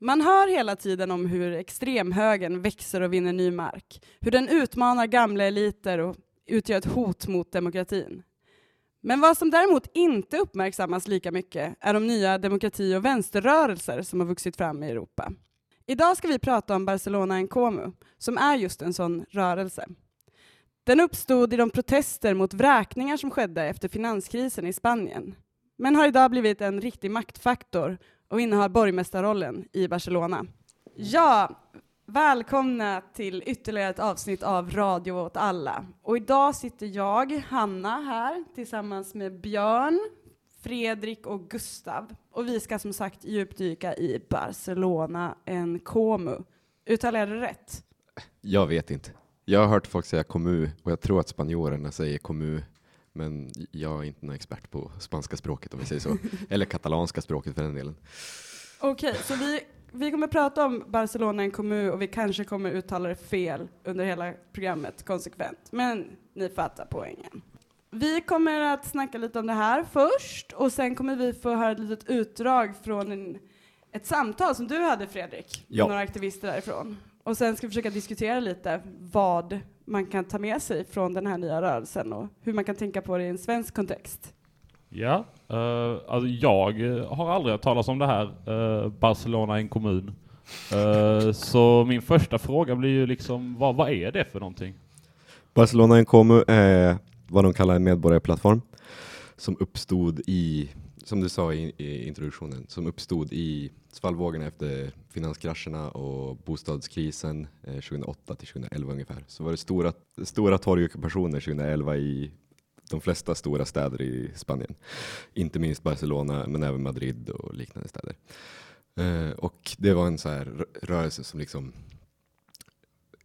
Man hör hela tiden om hur extremhögern växer och vinner ny mark, hur den utmanar gamla eliter och utgör ett hot mot demokratin. Men vad som däremot inte uppmärksammas lika mycket är de nya demokrati och vänsterrörelser som har vuxit fram i Europa. Idag ska vi prata om Barcelona Nkomu, som är just en sån rörelse. Den uppstod i de protester mot vräkningar som skedde efter finanskrisen i Spanien, men har idag blivit en riktig maktfaktor och innehar borgmästarrollen i Barcelona. Ja, välkomna till ytterligare ett avsnitt av Radio åt alla. Och idag sitter jag, Hanna, här tillsammans med Björn, Fredrik och Gustav. Och vi ska som sagt djupdyka i Barcelona en Komu. Uttalar jag det rätt? Jag vet inte. Jag har hört folk säga komu och jag tror att spanjorerna säger komu men jag är inte någon expert på spanska språket om vi säger så. Eller katalanska språket för den delen. Okej, okay, så vi, vi kommer prata om Barcelona en kommun och vi kanske kommer uttala det fel under hela programmet konsekvent. Men ni fattar poängen. Vi kommer att snacka lite om det här först och sen kommer vi få höra ett litet utdrag från en, ett samtal som du hade Fredrik, med några aktivister därifrån. Och sen ska vi försöka diskutera lite vad man kan ta med sig från den här nya rörelsen och hur man kan tänka på det i en svensk kontext. Ja, uh, alltså jag har aldrig hört talas om det här. Uh, Barcelona är en kommun. Uh, så min första fråga blir ju liksom, vad, vad är det för någonting? Barcelona är en kommun är vad de kallar en medborgarplattform som uppstod i, som du sa i, i introduktionen, som uppstod i svallvågorna efter finanskrascherna och bostadskrisen eh, 2008 till 2011 ungefär. Så var det stora, stora torgockupationer 2011 i de flesta stora städer i Spanien. Inte minst Barcelona, men även Madrid och liknande städer. Eh, och det var en så här rörelse som liksom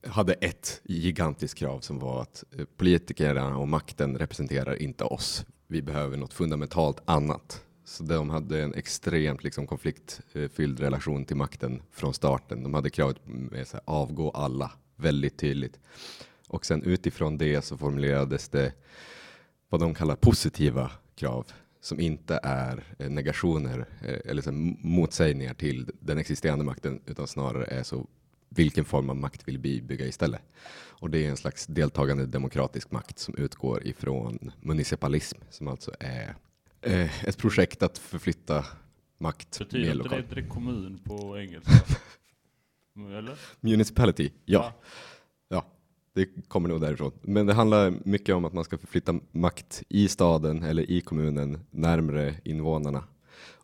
hade ett gigantiskt krav som var att eh, politikerna och makten representerar inte oss. Vi behöver något fundamentalt annat så de hade en extremt liksom, konfliktfylld relation till makten från starten. De hade kravet med sig avgå alla väldigt tydligt. Och sen utifrån det så formulerades det vad de kallar positiva krav som inte är eh, negationer eh, eller så motsägningar till den existerande makten utan snarare är så vilken form av makt vill vi bygga istället? Och det är en slags deltagande demokratisk makt som utgår ifrån municipalism som alltså är eh, ett projekt att förflytta makt Betyder. Betyder det inte kommun på engelska? Eller? Municipality, ja. ja. ja. Det kommer nog därifrån. Men det handlar mycket om att man ska förflytta makt i staden eller i kommunen närmre invånarna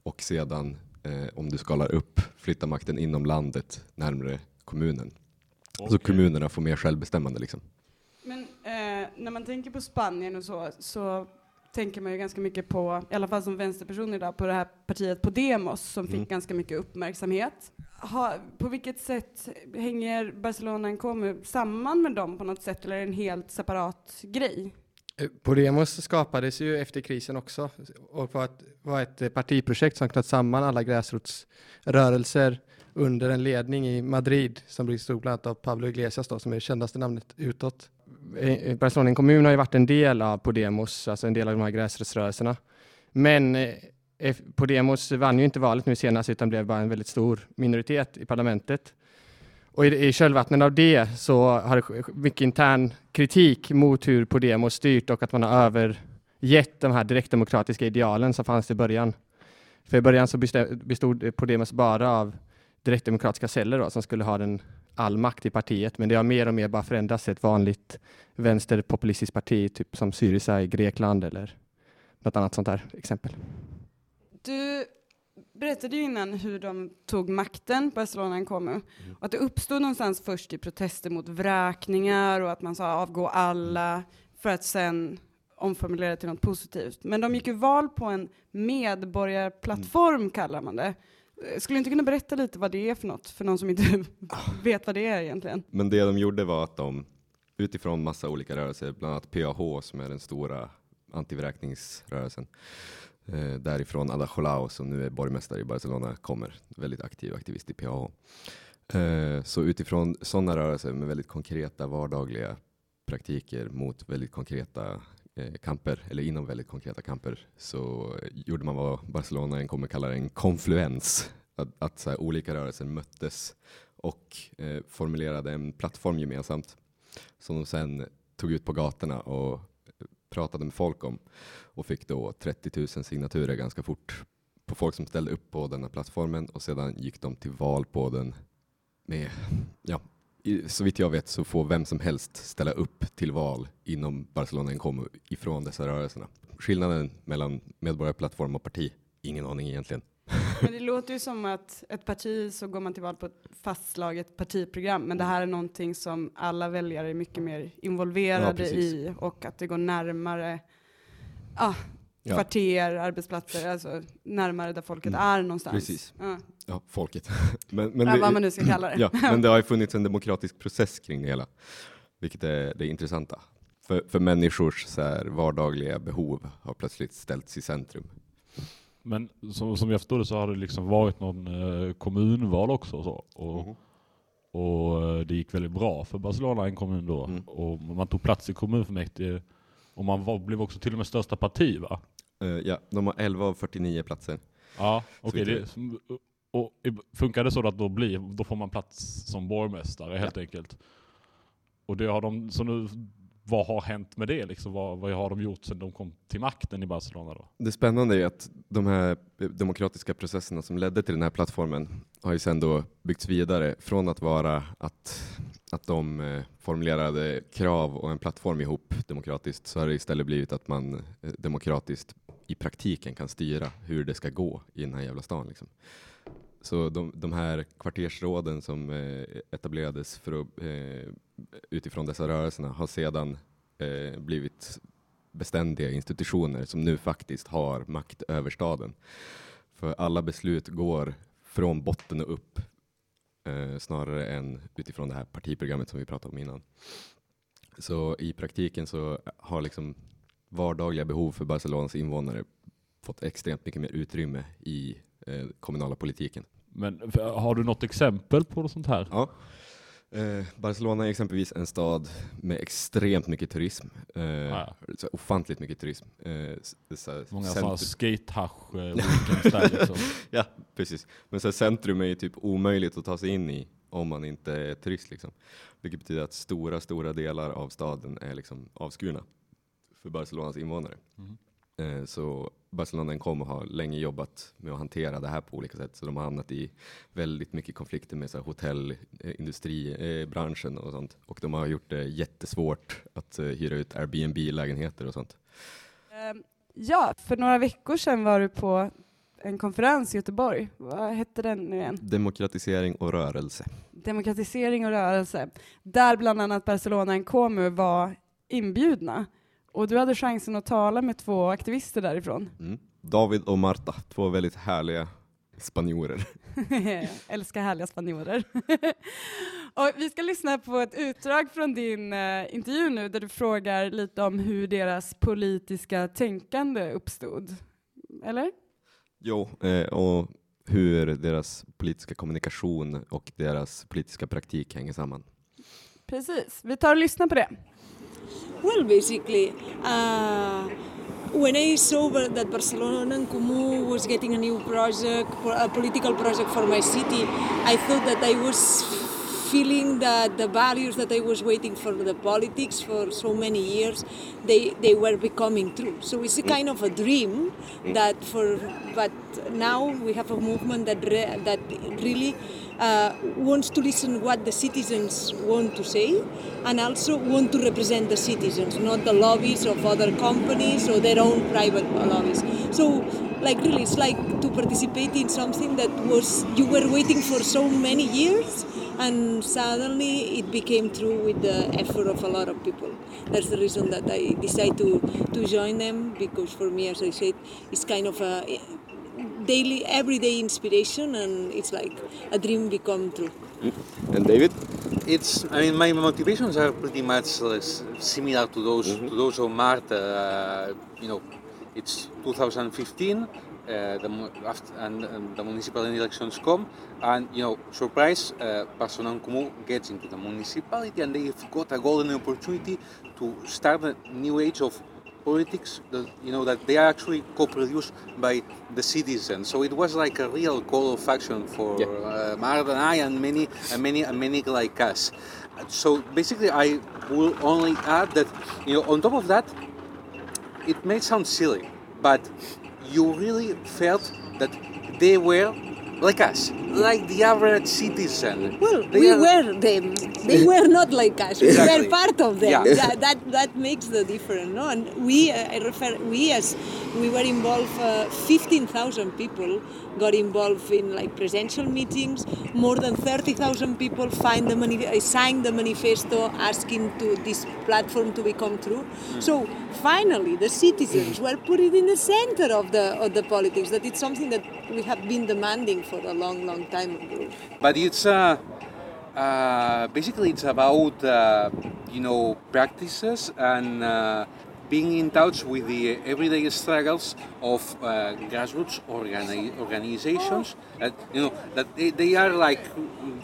och sedan eh, om du skalar upp flytta makten inom landet närmre kommunen. Okay. Så kommunerna får mer självbestämmande liksom. Men eh, när man tänker på Spanien och så, så tänker man ju ganska mycket på, i alla fall som vänsterperson idag, på det här partiet Podemos som fick mm. ganska mycket uppmärksamhet. Ha, på vilket sätt hänger Barcelona Nkomu samman med dem på något sätt, eller är det en helt separat grej? Eh, Podemos skapades ju efter krisen också och var ett, var ett partiprojekt som knöt samman alla gräsrotsrörelser under en ledning i Madrid som bestod bland annat av Pablo Iglesias då, som är det kändaste namnet utåt. Eh, eh, Bergslagen Barcelona kommun har ju varit en del av Podemos, alltså en del av de här gräsrotsrörelserna. Men eh, Podemos vann ju inte valet nu senast utan blev bara en väldigt stor minoritet i parlamentet. Och i, i kölvattnet av det så har det mycket intern kritik mot hur Podemos styrt och att man har övergett de här direktdemokratiska idealen som fanns i början. För i början så bestod Podemos bara av direktdemokratiska celler då, som skulle ha den all makt i partiet, men det har mer och mer bara förändrats till ett vanligt vänsterpopulistiskt parti, typ som Syriza i Grekland eller något annat sånt där exempel. Du berättade ju innan hur de tog makten på Barcelona kom mm. och att det uppstod någonstans först i protester mot vräkningar och att man sa avgå alla för att sen omformulera till något positivt. Men de gick ju val på en medborgarplattform mm. kallar man det. Eh, skulle du inte kunna berätta lite vad det är för något, för någon som inte vet vad det är egentligen? Men det de gjorde var att de utifrån massa olika rörelser, bland annat PAH som är den stora antivräkningsrörelsen, eh, därifrån Ada Colau som nu är borgmästare i Barcelona kommer, väldigt aktiv aktivist i PAH. Eh, så utifrån sådana rörelser med väldigt konkreta vardagliga praktiker mot väldigt konkreta Eh, kamper, eller inom väldigt konkreta kamper, så gjorde man vad Barcelona kommer kalla en konfluens. att, att så här, olika rörelser möttes och eh, formulerade en plattform gemensamt som de sen tog ut på gatorna och pratade med folk om och fick då 30 000 signaturer ganska fort på folk som ställde upp på denna plattformen och sedan gick de till val på den med, ja, så vitt jag vet så får vem som helst ställa upp till val inom Barcelona Encomo ifrån dessa rörelserna. Skillnaden mellan medborgarplattform och parti? Ingen aning egentligen. Men det låter ju som att ett parti så går man till val på ett fastslaget partiprogram, men det här är någonting som alla väljare är mycket mer involverade Ja, i och att det går närmare ah, Ja. kvarter, arbetsplatser, alltså närmare där folket Mm. är någonstans. Precis. Ja. Ja, folket. men, men, Ja, vad man nu ska kalla det. ja, men det har ju funnits en demokratisk process kring det hela, vilket är det intressanta. För, för människors så här, vardagliga behov har plötsligt ställts i centrum. Men som, som jag förstod det så har det liksom varit någon eh, kommunval också och så. Och, Mhm. och eh, det gick väldigt bra för Barcelona, en kommun då. Mm. Och man tog plats i kommunfullmäktige. Och man var, blev också till och med största parti va? Eh, ja, de har 11 av 49 platser. Ja, okej. det, och funkar det så att då, blir, då får man plats som borgmästare helt enkelt? Och det har de, så nu, vad har hänt med det liksom? Vad, vad har de gjort sedan de kom till makten i Barcelona då? Det spännande är att de här demokratiska processerna som ledde till den här plattformen har ju sedan då byggts vidare från att vara att, att de eh, formulerade krav och en plattform ihop demokratiskt så har det istället blivit att man eh, demokratiskt i praktiken kan styra hur det ska gå i den här jävla stan. Liksom. Så de, de här kvartersråden som eh, etablerades för att, utifrån dessa rörelserna har sedan eh, blivit beständiga institutioner som nu faktiskt har makt över staden. För alla beslut går från botten och upp eh, snarare än utifrån det här partiprogrammet som vi pratade om innan. Så i praktiken så har liksom vardagliga behov för Barcelonas invånare fått extremt mycket mer utrymme i eh, kommunala politiken. Men f- har du något exempel på något sånt här? Ja. Eh, Barcelona är exempelvis en stad med extremt mycket turism. Eh, Ja. så ofantligt mycket turism. Eh, så Många sådana skatehasch eh, weekends där liksom. Ja, precis. Men så centrum är ju typ omöjligt att ta sig in i om man inte är turist. Liksom. Vilket betyder att stora, stora delar av staden är liksom avskurna för Barcelonas invånare. Mhm. Eh, så Barcelona Encom har länge jobbat med att hantera det här på olika sätt. Så de har hamnat i väldigt mycket konflikter med så här, hotell, eh, eh, och sånt. Och de har gjort det jättesvårt att eh, hyra ut Airbnb-lägenheter och sånt. Ehm, Ja, för några veckor sedan var du på en konferens i Göteborg. Vad hette den nu igen? Demokratisering och rörelse. Demokratisering och rörelse. Där bland annat Barcelona Encomu var inbjudna. Och du hade chansen att tala med två aktivister därifrån. Mm. David och Marta, två väldigt härliga spanjorer. Älskar härliga spanjorer. och vi ska lyssna på ett utdrag från din eh, intervju nu där du frågar lite om hur deras politiska tänkande uppstod. Eller? Jo, eh, och hur deras politiska kommunikation och deras politiska praktik hänger samman. Precis, vi tar och lyssnar på det. Well, basically, uh, when I saw that Barcelona en Comú was getting a new project, a political project for my city, I thought that I was feeling that the values that I was waiting for the politics for so many years, they, they were becoming true. So it's a kind of a dream that for, but now we have a movement that, re, that really uh, wants to listen what the citizens want to say and also want to represent the citizens, not the lobbies of other companies or their own private lobbies. So, like really, it's like to participate in something that was you were waiting for so many years, and suddenly it became true with the effort of a lot of people. That's the reason that I decided to to join them because for me, as I said, it's kind of a daily, everyday inspiration, and it's like a dream become true. And David? It's. I mean, my motivations are pretty much uh, similar to those to those of Marta. Uh, you know, it's 2015. Uh, the, after, and, and the municipal elections come, and you know, surprise, uh, Barcelona and Comú gets into the municipality, and they've got a golden opportunity to start a new age of politics, that, you know, that they are actually co-produced by the citizens. So it was like a real call of action for Yeah. uh, Marta and I and many, and many, and many like us. So basically, I will only add that, you know, on top of that, it may sound silly, but you really felt that they were like us, like the average citizen. Well, They we are- were them. They were not like us. We Exactly. were part of them. Yeah. That, that that makes the difference, no? And we, uh, I refer, we as we were involved. Uh, Fifteen thousand people got involved in like presidential meetings. More than thirty thousand people find the mani- uh, signed the manifesto asking to this platform to become true. So finally, the citizens were put it in the center of the of the politics. That it's something that we have been demanding for a long, long time ago. but it's uh, uh, basically it's about uh, you know practices and uh, being in touch with the everyday struggles of uh, grassroots organi- organizations that you know that they, they are like mm,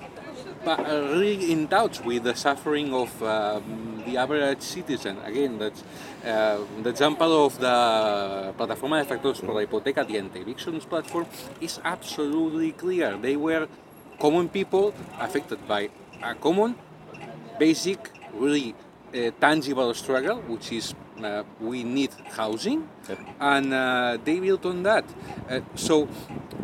uh, really in touch with the suffering of um, the average citizen. Again, that's uh, the example of the Plataforma de Factores por la Hipoteca, the anti-evictions platform, is absolutely clear. They were common people affected by a common, basic, really uh, tangible struggle, which is we need housing, and uh, they built on that. Uh, so,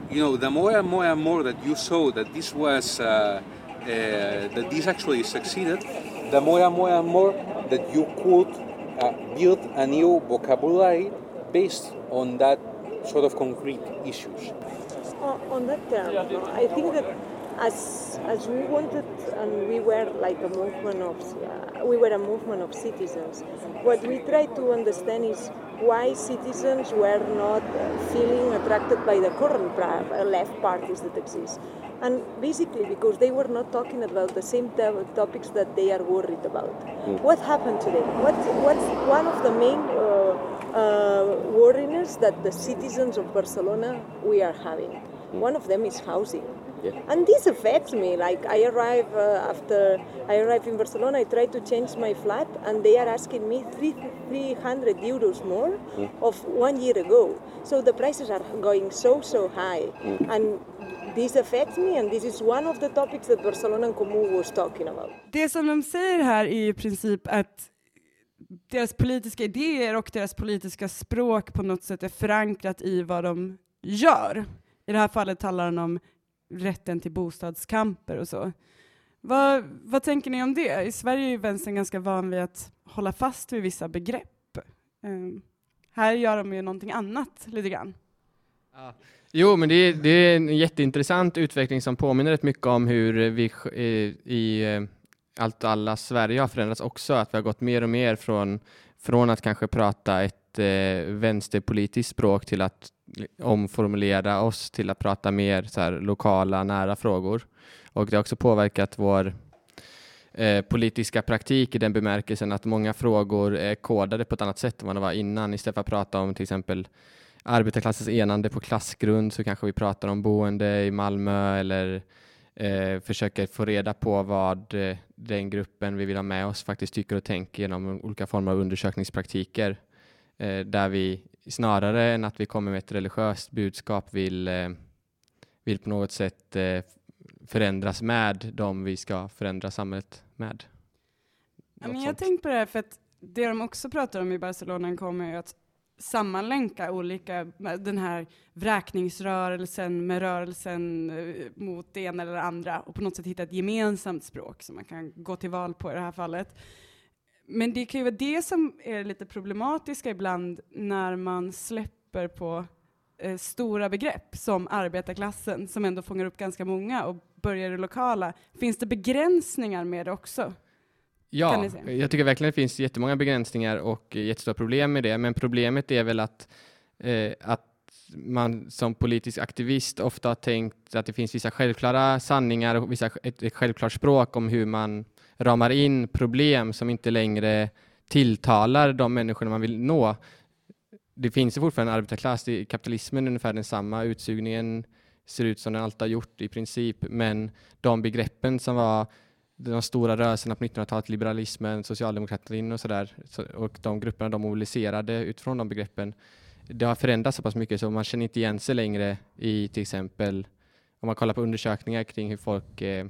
you know, the more and more and more that you saw that this was uh, uh, that this actually succeeded, the more and more and more that you could uh, build a new vocabulary based on that sort of concrete issues. on, on that term, no, I think that as as we wanted and we were like a movement of uh, we were a movement of citizens. What we tried to understand is why citizens were not feeling attracted by the current left parties that exist. And basically because they were not talking about the same to- topics that they are worried about. What happened today? What, what's one of the main uh, uh, worriness that the citizens of Barcelona we are having? One of them is housing. And this affects me. Like I arrive uh, after I arrive in Barcelona, I try to change my flat, and they are asking me three, 300 euros more of one year ago. So the prices are going so so high, and this affects me. And this is one of the topics that Barcelona en Comú was talking about. Det som de säger här är i princip att deras politiska idéer och deras politiska språk på något sätt är förankrat i vad de gör. I det här fallet talar han om rätten till bostadskamper och så. Vad, vad tänker ni om det? I Sverige är ju vänstern ganska van vid att hålla fast vid vissa begrepp. Um, här gör de ju någonting annat lite grann. Jo, men det är, det är en jätteintressant utveckling som påminner rätt mycket om hur vi i, i eh, allt och alla Sverige har förändrats också, att vi har gått mer och mer från, från att kanske prata ett eh, vänsterpolitiskt språk till att omformulera oss till att prata mer så här, lokala, nära frågor. Och det har också påverkat vår eh, politiska praktik i den bemärkelsen att många frågor är kodade på ett annat sätt än vad det var innan. Istället för att prata om till exempel arbetarklassens enande på klassgrund så kanske vi pratar om boende i Malmö eller eh, försöker få reda på vad eh, den gruppen vi vill ha med oss faktiskt tycker och tänker genom olika former av undersökningspraktiker där vi snarare än att vi kommer med ett religiöst budskap vill, eh, vill på något sätt eh, förändras med de vi ska förändra samhället med. Ja, men jag sånt. tänkte på det här för att det de också pratar om i Barcelona kommer ju att sammanlänka olika, den här vräkningsrörelsen med rörelsen eh, mot det ena eller det andra och på något sätt hitta ett gemensamt språk som man kan gå till val på i det här fallet. Men det kan ju vara det som är lite problematiska ibland när man släpper på eh, stora begrepp som arbetarklassen som ändå fångar upp ganska många och börjar i det lokala. Finns det begränsningar med det också? Ja, jag tycker verkligen det finns jättemånga begränsningar och jättestora problem med det, men problemet är väl att, eh, att man som politisk aktivist ofta har tänkt att det finns vissa självklara sanningar och vissa, ett, ett självklart språk om hur man ramar in problem som inte längre tilltalar de människor man vill nå. Det finns ju fortfarande en arbetarklass, det- kapitalismen är ungefär densamma, utsugningen ser ut som den alltid har gjort i princip, men de begreppen som var de stora rörelserna på 1900-talet, liberalismen, socialdemokratin och sådär, och de grupperna de mobiliserade utifrån de begreppen, det har förändrats så pass mycket så man känner inte igen sig längre i till exempel om man kollar på undersökningar kring hur folk eh,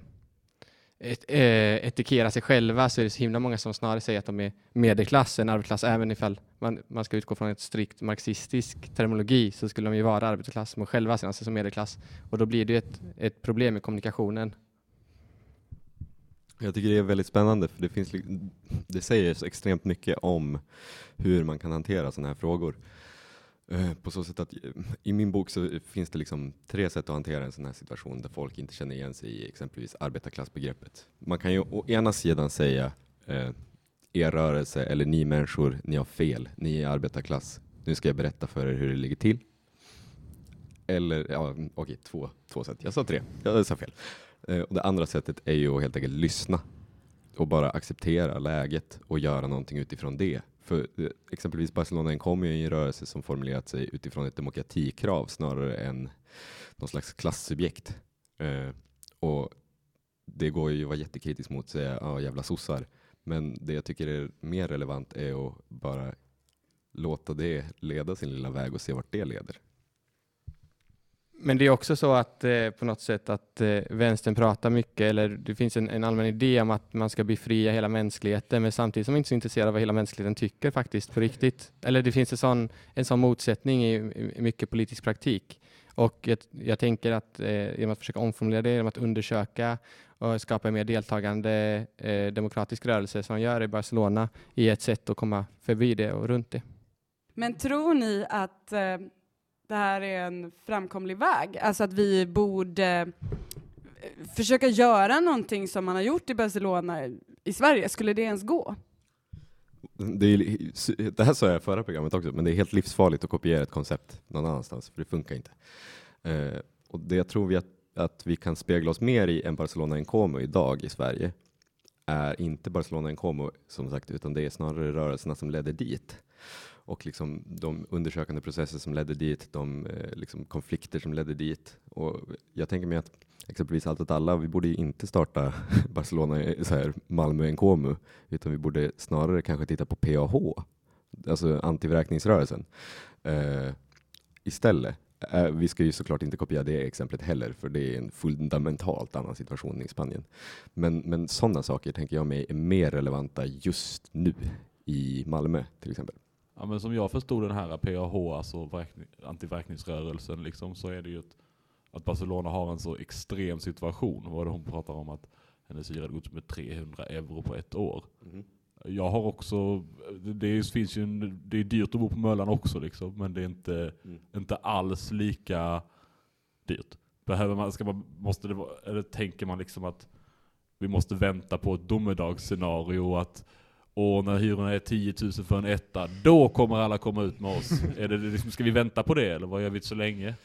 et, eh, etikera sig själva så är det så himla många som snarare säger att de är medelklass än arbetarklass. Även ifall man, man ska utgå från ett strikt marxistisk terminologi så skulle de ju vara arbetarklass men själva ser sig alltså som medelklass. Och då blir det ett, ett problem med kommunikationen. Jag tycker det är väldigt spännande för det, finns, det säger extremt mycket om hur man kan hantera sådana här frågor. Eh, på så sätt att eh, i min bok så finns det liksom tre sätt att hantera en sån här situation där folk inte känner igen sig i exempelvis arbetarklassbegreppet. Man kan ju å ena sidan säga eh, er rörelse eller ni människor, ni har fel, ni är arbetarklass. Nu ska jag berätta för er hur det ligger till. Eller, ja, okej, två, två sätt. Jag sa tre, jag sa fel. Eh, och det andra sättet är ju att helt enkelt lyssna och bara acceptera läget och göra någonting utifrån det för eh, exempelvis Barcelona kommer ju i en rörelse som formulerat sig utifrån ett demokratikrav snarare än någon slags klassubjekt. Eh, och det går ju att vara jättekritisk mot och säga ja, jävla sossar. Men det jag tycker är mer relevant är att bara låta det leda sin lilla väg och se vart det leder. Men det är också så att eh, på något sätt att eh, vänstern pratar mycket, eller det finns en, en, allmän idé om att man ska befria hela mänskligheten, men samtidigt som man inte är så intresserad av vad hela mänskligheten tycker faktiskt på riktigt. Eller det finns en sån, en sån motsättning i, i mycket politisk praktik. Och jag, jag tänker att eh, genom att försöka omformulera det, genom att undersöka och skapa en mer deltagande eh, demokratisk rörelse som man gör i Barcelona, är ett sätt att komma förbi det och runt det. Men tror ni att eh det här är en framkomlig väg. Alltså att vi borde eh, försöka göra någonting som man har gjort i Barcelona i Sverige. Skulle det ens gå? Det, är, det här sa jag i förra programmet också, men det är helt livsfarligt att kopiera ett koncept någon annanstans, för det funkar inte. Eh, och det jag tror vi att, att vi kan spegla oss mer i än Barcelona Nkomo idag i Sverige är inte Barcelona Nkomo som sagt, utan det är snarare rörelserna som ledde dit och liksom de undersökande processer som ledde dit, de eh, liksom konflikter som ledde dit. Och jag tänker mig att exempelvis Allt åt alla, vi borde inte starta Barcelona, så här, Malmö NKMU, utan vi borde snarare kanske titta på PAH, alltså antivräkningsrörelsen, eh, istället. Eh, vi ska ju såklart inte kopiera det exemplet heller, för det är en fundamentalt annan situation i Spanien. Men, men sådana saker tänker jag mig är mer relevanta just nu i Malmö till exempel. Ja, men som jag förstod den här PAH, alltså antiverkningsrörelsen, liksom, så är det ju ett, att Barcelona har en så extrem situation. Vad hon pratar om att hennes hyra gått med 300 euro på ett år. Mm. Jag har också, det finns ju en, det är dyrt att bo på Möllan också liksom, men det är inte, mm. inte alls lika dyrt. Behöver man, ska man, måste det eller tänker man liksom att vi måste vänta på ett domedagsscenario att och när hyrorna är 10 000 för en etta, då kommer alla komma ut med oss. är det liksom, ska vi vänta på det eller vad gör vi så länge?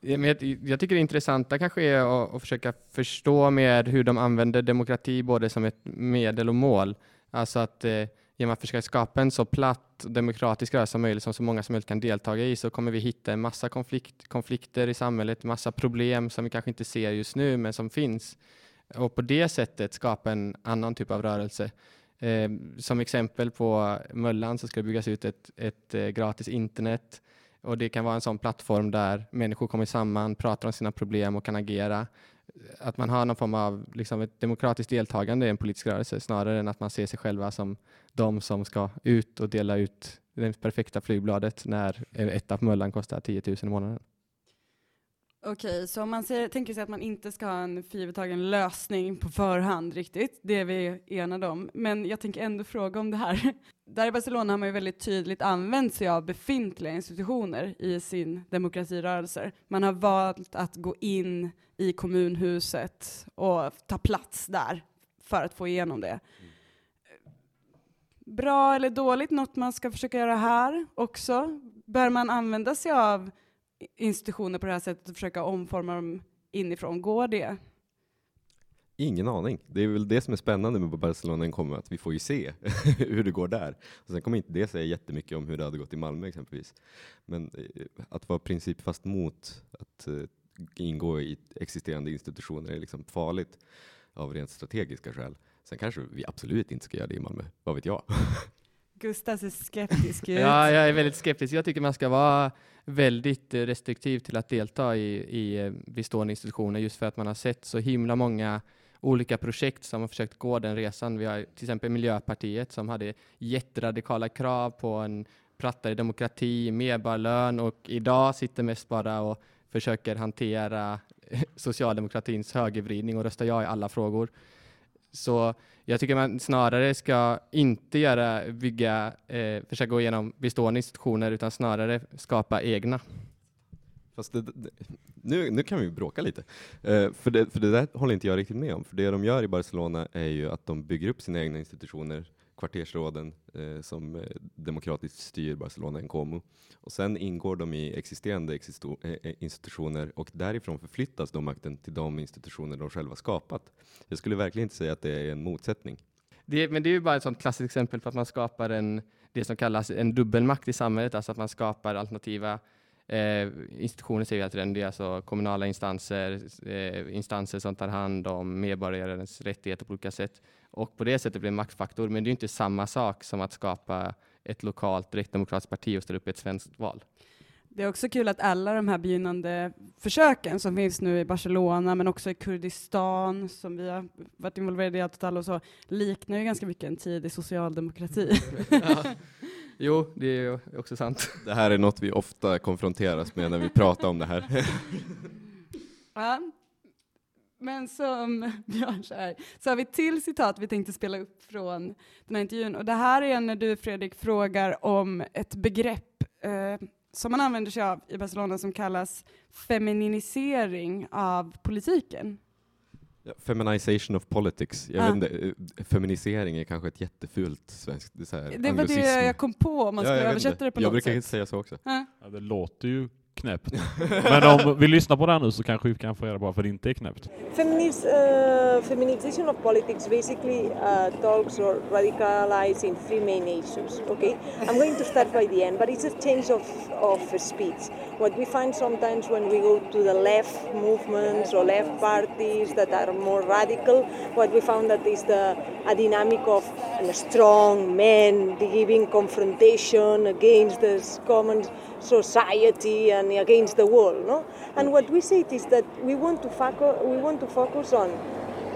Jag, jag tycker det intressanta kanske är att, att, försöka förstå mer hur de använder demokrati både som ett medel och mål. Alltså att eh, genom att försöka skapa en så platt demokratisk rörelse som möjligt som så många som möjligt kan delta i så kommer vi hitta en massa konflikt, konflikter i samhället, massa problem som vi kanske inte ser just nu men som finns. Och på det sättet skapa en annan typ av rörelse. Eh, som exempel på Möllan så ska det byggas ut ett, ett eh, gratis internet och det kan vara en sån plattform där människor kommer samman, pratar om sina problem och kan agera. Att man har någon form av liksom, ett demokratiskt deltagande i en politisk rörelse snarare än att man ser sig själva som de som ska ut och dela ut det perfekta flygbladet när ett av Möllan kostar 10 000 i månaden. Okej, så om man ser, tänker sig att man inte ska ha en förgivettagen lösning på förhand riktigt, det är vi enade om. Men jag tänker ändå fråga om det här. Där i Barcelona har man ju väldigt tydligt använt sig av befintliga institutioner i sin demokratirörelse. Man har valt att gå in i kommunhuset och ta plats där för att få igenom det. Bra eller dåligt, något man ska försöka göra här också? Bör man använda sig av institutioner på det här sättet och försöka omforma dem inifrån? Går det? Ingen aning. Det är väl det som är spännande med Barcelona kommer att vi får ju se hur det går där. Och sen kommer inte det säga jättemycket om hur det hade gått i Malmö exempelvis. Men eh, att vara principfast mot att eh, ingå i existerande institutioner är liksom farligt. av rent strategiska skäl. Sen kanske vi absolut inte ska göra det i Malmö, vad vet jag? Gustav ser skeptisk ut. Ja, jag är väldigt skeptisk. Jag tycker man ska vara väldigt eh, restriktiv till att delta i, i eh, bestående institutioner just för att man har sett så himla många olika projekt som har försökt gå den resan. Vi har till exempel Miljöpartiet som hade jätteradikala krav på en plattare demokrati, medborgarlön och idag sitter mest bara och försöker hantera socialdemokratins högervridning och rösta ja i alla frågor. Så jag tycker man snarare ska inte göra, bygga, eh, försöka gå igenom bestående institutioner utan snarare skapa egna. Fast det, det, nu, nu kan vi bråka lite, eh, för, det, för det där håller inte jag riktigt med om. För det de gör i Barcelona är ju att de bygger upp sina egna institutioner, kvartersråden eh, som eh, demokratiskt styr Barcelona en Como. Och sen ingår de i existerande existo, eh, eh, institutioner och därifrån förflyttas då makten till de institutioner de själva skapat. Jag skulle verkligen inte säga att det är en motsättning. Det, men det är ju bara ett sånt klassiskt exempel på att man skapar en, det som kallas en dubbelmakt i samhället, alltså att man skapar alternativa eh, institutioner, säger vi att det är alltså kommunala instanser, eh, instanser som tar hand om medborgarens rättigheter på olika sätt. Och på det sättet blir det en maktfaktor, men det är inte samma sak som att skapa ett lokalt direktdemokratiskt parti och ställa upp i ett svenskt val. Det är också kul att alla de här begynnande försöken som finns nu i Barcelona, men också i Kurdistan, som vi har varit involverade i och så, liknar ju ganska mycket en tidig socialdemokrati. ja. Jo, det är också sant. Det här är något vi ofta konfronteras med när vi pratar om det här. ja. Men som Björn säger, så har vi till citat vi tänkte spela upp från den här intervjun. Och det här är när du, Fredrik, frågar om ett begrepp eh, som man använder sig av i Barcelona som kallas feminisering av politiken. Feminization of politics. Jag ah. vet inte, eh, feminisering är kanske ett jättefult svenskt det, så här, det var det jag kom på om man skulle ja, översätta det på jag något brukar sätt. säga så också. Ah. Ja, det låter ju knäppt. Men om vi lyssnar på det här nu så kanske vi kan få reda på varför det inte är knäppt. Feminist, eh, uh, feminization of politics basically uh, talks or radicalizes in three main issues. Okay, I'm going to start by the end, but it's a change of, of speech. What we find sometimes when we go to the left movements or left parties that are more radical, what we found that is the a dynamic of a strong men giving confrontation against the common society and against the world. No? And what we say is that we want to, focus, we want to focus on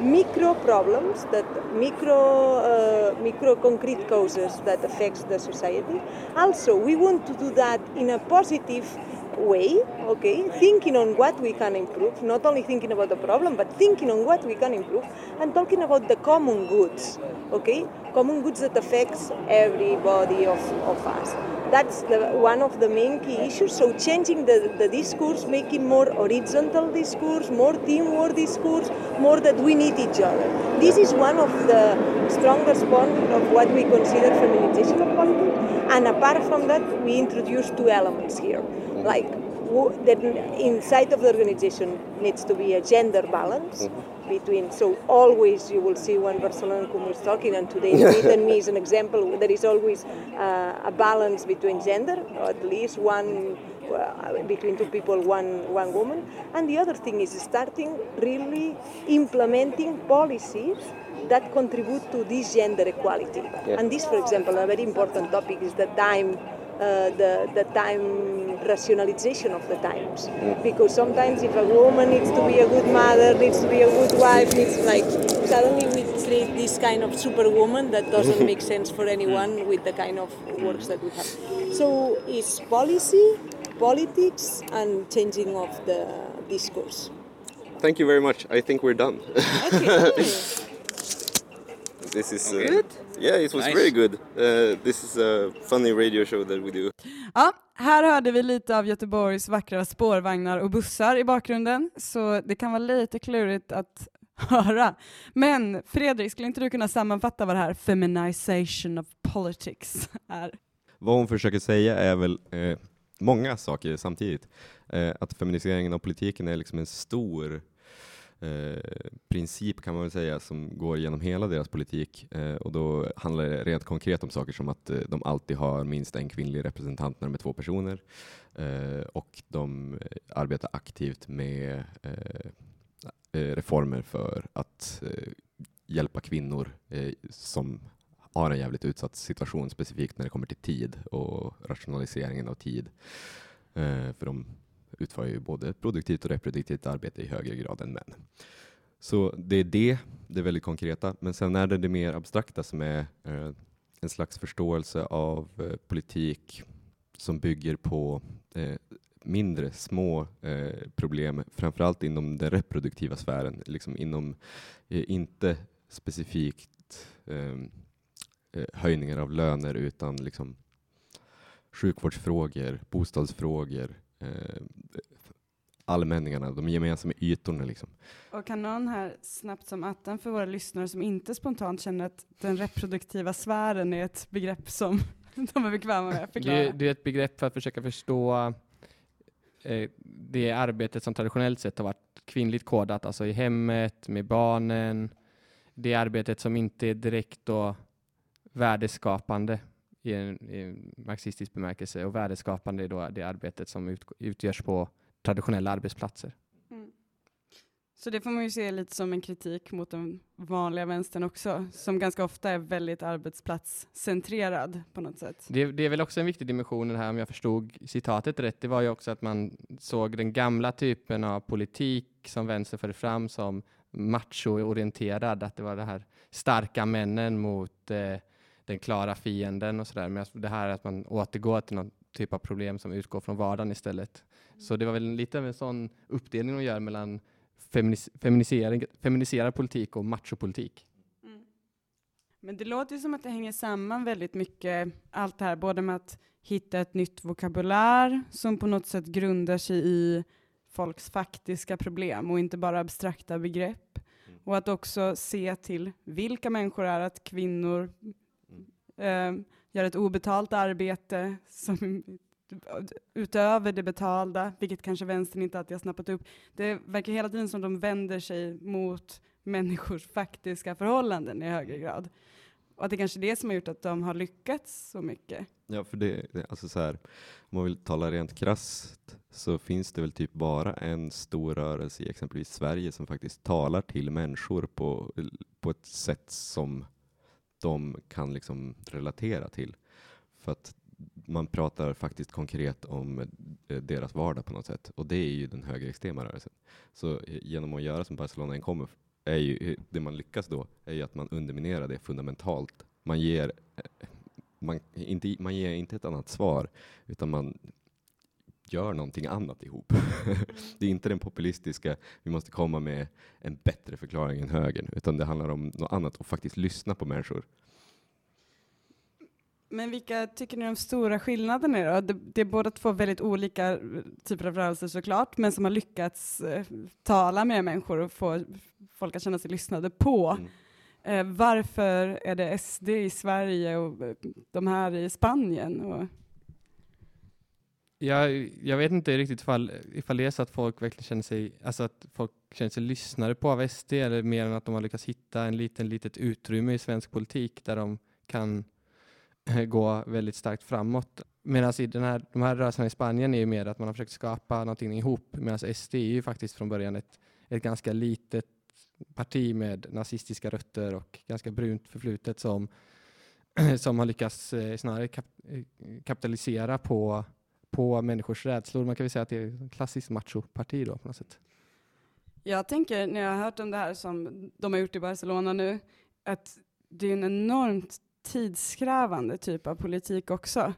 micro problems that micro uh, micro concrete causes that affects the society also we want to do that in a positive way okay thinking on what we can improve not only thinking about the problem but thinking on what we can improve and talking about the common goods okay common goods that affects everybody of, of us that's the, one of the main key issues. So changing the, the discourse, making more horizontal discourse, more teamwork discourse, more that we need each other. This is one of the strongest points of what we consider feminization of politics. And apart from that, we introduce two elements here, like that inside of the organization needs to be a gender balance mm-hmm. between so always you will see when Barcelona Kumu is talking and today and me is an example there is always uh, a balance between gender or at least one uh, between two people one one woman and the other thing is starting really implementing policies that contribute to this gender equality yeah. and this for example a very important topic is the time uh, the, the time rationalization of the times. Mm. Because sometimes if a woman needs to be a good mother, needs to be a good wife, needs like suddenly we create this kind of superwoman that doesn't make sense for anyone with the kind of works that we have. So it's policy, politics, and changing of the discourse. Thank you very much. I think we're done. Okay. this is uh, good. Yeah, it was nice. very good. Uh, this is a funny radio show that we do. Ja, här hörde vi lite av Göteborgs vackra spårvagnar och bussar i bakgrunden, så det kan vara lite klurigt att höra. Men Fredrik, skulle inte du kunna sammanfatta vad det här feminization of politics är? Vad hon försöker säga är väl eh, många saker samtidigt. Eh, att feminiseringen av politiken är liksom en stor Eh, princip kan man väl säga som går genom hela deras politik eh, och då handlar det rent konkret om saker som att eh, de alltid har minst en kvinnlig representant när de är två personer eh, och de eh, arbetar aktivt med eh, eh, reformer för att eh, hjälpa kvinnor eh, som har en jävligt utsatt situation, specifikt när det kommer till tid och rationaliseringen av tid. Eh, för de utför ju både produktivt och reproduktivt arbete i högre grad än män. Så det är det, det är väldigt konkreta. Men sen är det det mer abstrakta som är eh, en slags förståelse av eh, politik som bygger på eh, mindre, små eh, problem, framförallt inom den reproduktiva sfären, liksom inom, eh, inte specifikt ehm, eh, höjningar av löner, utan liksom sjukvårdsfrågor, bostadsfrågor, eh, allmänningarna, de gemensamma ytorna. Liksom. Och kan någon här snabbt som attan för våra lyssnare som inte spontant känner att den reproduktiva sfären är ett begrepp som de är bekväma med, förklara. Det, det är ett begrepp för att försöka förstå eh, det arbetet som traditionellt sett har varit kvinnligt kodat, alltså i hemmet, med barnen. Det arbetet som inte är direkt då värdeskapande i en, i en marxistisk bemärkelse och värdeskapande är då det arbetet som ut, utgörs på traditionella arbetsplatser. Mm. Så det får man ju se lite som en kritik mot den vanliga vänstern också, som ganska ofta är väldigt arbetsplatscentrerad på något sätt. Det, det är väl också en viktig dimension här, om jag förstod citatet rätt, det var ju också att man såg den gamla typen av politik som vänster förde fram som machoorienterad, att det var det här starka männen mot eh, den klara fienden och sådär. Men det här att man återgår till någon typ av problem som utgår från vardagen istället. Så det var väl lite av en sån uppdelning att göra mellan feminis feminisering, feminiserad politik och machopolitik. Mm. Men det låter ju som att det hänger samman väldigt mycket, allt det här, både med att hitta ett nytt vokabulär som på något sätt grundar sig i folks faktiska problem och inte bara abstrakta begrepp. Mm. Och att också se till vilka människor är att kvinnor eh, gör ett obetalt arbete som utöver det betalda, vilket kanske vänstern inte alltid har snappat upp. Det verkar hela tiden som de vänder sig mot människors faktiska förhållanden i högre grad. Och att det kanske är det som har gjort att de har lyckats så mycket. Ja, för det, alltså så här, om man vill tala rent krasst så finns det väl typ bara en stor rörelse i exempelvis Sverige som faktiskt talar till människor på, på ett sätt som de kan liksom relatera till. För att man pratar faktiskt konkret om eh, deras vardag på något sätt och det är ju den högerextrema rörelsen. Så eh, genom att göra som Barcelona kommer är ju eh, det man lyckas då är ju att man underminerar det fundamentalt. Man ger, man, inte, man ger inte ett annat svar utan man gör någonting annat ihop. det är inte den populistiska, vi måste komma med en bättre förklaring än högern, utan det handlar om något annat och faktiskt lyssna på människor. Men vilka tycker ni de stora skillnaderna är då? Det, det är båda två väldigt olika typer av rörelser såklart, men som har lyckats eh, tala med människor och få folk att känna sig lyssnade på. Mm. Eh, varför är det SD i Sverige och eh, de här i Spanien? Och... Jag, jag vet inte riktigt ifall, ifall det är så att folk verkligen känner sig, alltså att folk känner sig lyssnade på av SD, eller mer än att de har lyckats hitta en liten litet utrymme i svensk politik där de kan gå väldigt starkt framåt. Medan i den här, de här rörelserna i Spanien är ju mer att man har försökt skapa någonting ihop, medan SD är ju faktiskt från början ett, ett ganska litet parti med nazistiska rötter och ganska brunt förflutet som, som har lyckats eh, snarare kap, eh, kapitalisera på, på människors rädslor. Man kan väl säga att det är klassiskt machoparti då på något sätt. Jag tänker, när jag har hört om det här som de har gjort i Barcelona nu, att det är en enormt tidskrävande typ av politik också.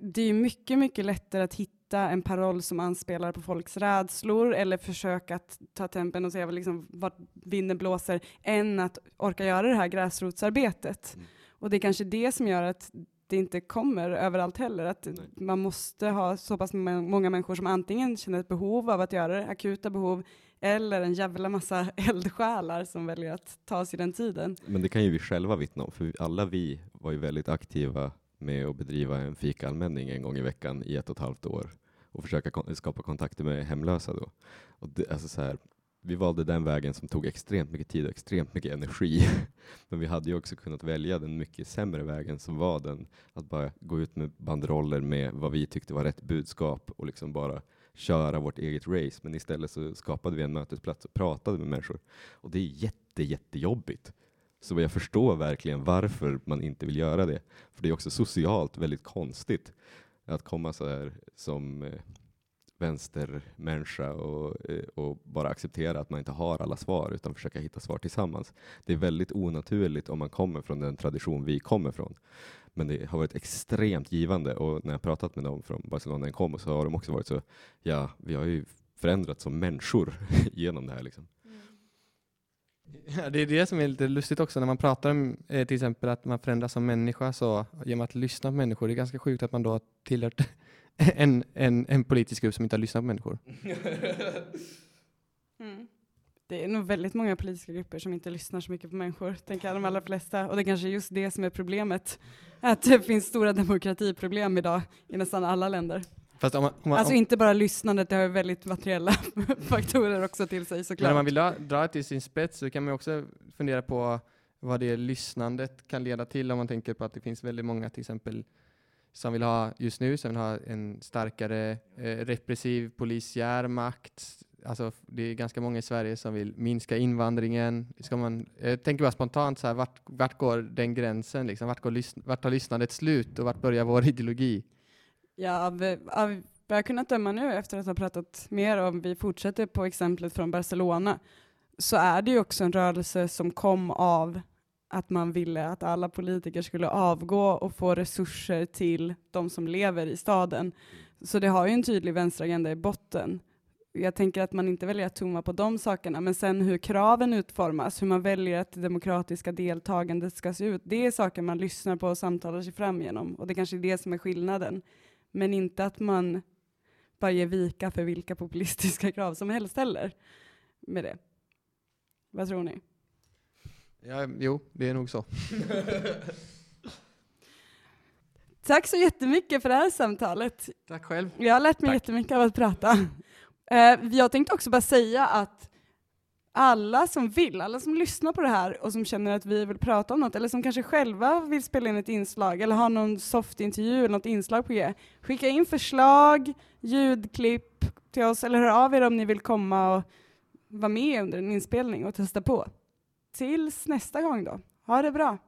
Det är mycket, mycket lättare att hitta en paroll som anspelar på folks rädslor eller försöka att ta tempen och se liksom vart vinden blåser än att orka göra det här gräsrotsarbetet. Mm. Och det är kanske det som gör att det inte kommer överallt heller. Att Nej. man måste ha så pass många människor som antingen känner ett behov av att göra det, akuta behov, eller en jävla massa eldsjälar som väljer att ta sig den tiden. Men det kan ju vi själva vittna om, för alla vi var ju väldigt aktiva med att bedriva en fikaanvändning en gång i veckan i ett och ett halvt år och försöka skapa kontakter med hemlösa då. Och det, alltså så här, vi valde den vägen som tog extremt mycket tid och extremt mycket energi. Men vi hade ju också kunnat välja den mycket sämre vägen som var den att bara gå ut med banderoller med vad vi tyckte var rätt budskap och liksom bara köra vårt eget race, men istället så skapade vi en mötesplats och pratade med människor. Och det är jätte, jättejobbigt. Så jag förstår verkligen varför man inte vill göra det. För det är också socialt väldigt konstigt att komma så här som eh, vänstermänniska och, eh, och bara acceptera att man inte har alla svar utan försöka hitta svar tillsammans. Det är väldigt onaturligt om man kommer från den tradition vi kommer från. Men det har varit extremt givande och när jag pratat med dem från Barcelona NKOM så har de också varit så, ja, vi har ju förändrats som människor genom det här. Liksom. Mm. Ja, det är det som är lite lustigt också när man pratar om eh, till exempel att man förändras som människa så genom att lyssna på människor. Det är ganska sjukt att man då har tillhört en, en, en politisk grupp som inte har lyssnat på människor. Mm. Det är nog väldigt många politiska grupper som inte lyssnar så mycket på människor, tänker jag, de allra flesta. Och det kanske är just det som är problemet, att det finns stora demokratiproblem idag i nästan alla länder. Om man, om man, Alltså inte bara lyssnandet, det har ju väldigt materiella faktorer också till sig men om såklart. man vill dra, dra det till sin spets så kan man också fundera på vad det lyssnandet kan leda till om man tänker på att det finns väldigt många till exempel som vill ha just nu, som vill ha en starkare eh, repressiv polisiär makt. Alltså det är ganska många i Sverige som vill minska invandringen. Ska man, jag tänker bara spontant så här, vart, vart går den gränsen liksom? Vart, går vart tar lyssnandet slut och vart börjar vår ideologi? Ja, av, av vad jag kunnat döma nu efter att ha pratat mer om, vi fortsätter på exemplet från Barcelona, så är det ju också en rörelse som kom av att man ville att alla politiker skulle avgå och få resurser till de som lever i staden. Så det har ju en tydlig vänsteragenda i botten. Jag tänker att man inte väljer att tumma på de sakerna, men sen hur kraven utformas, hur man väljer att det demokratiska deltagandet ska se ut, det är saker man lyssnar på och samtalar sig fram genom. Och det kanske är det som är skillnaden. Men inte att man bara ger vika för vilka populistiska krav som helst heller med det. Vad tror ni? Ja, jo, det är nog så. Tack så jättemycket för det här samtalet. Tack själv. Jag har lärt mig Tack. jättemycket av att prata. Eh, jag tänkte också bara säga att alla som vill, alla som lyssnar på det här och som känner att vi vill prata om något, eller som kanske själva vill spela in ett inslag, eller ha någon soft-intervju eller något inslag på G, skicka in förslag, ljudklipp till oss, eller hör av er om ni vill komma och vara med under en inspelning och testa på. Tills nästa gång då. Ha det bra!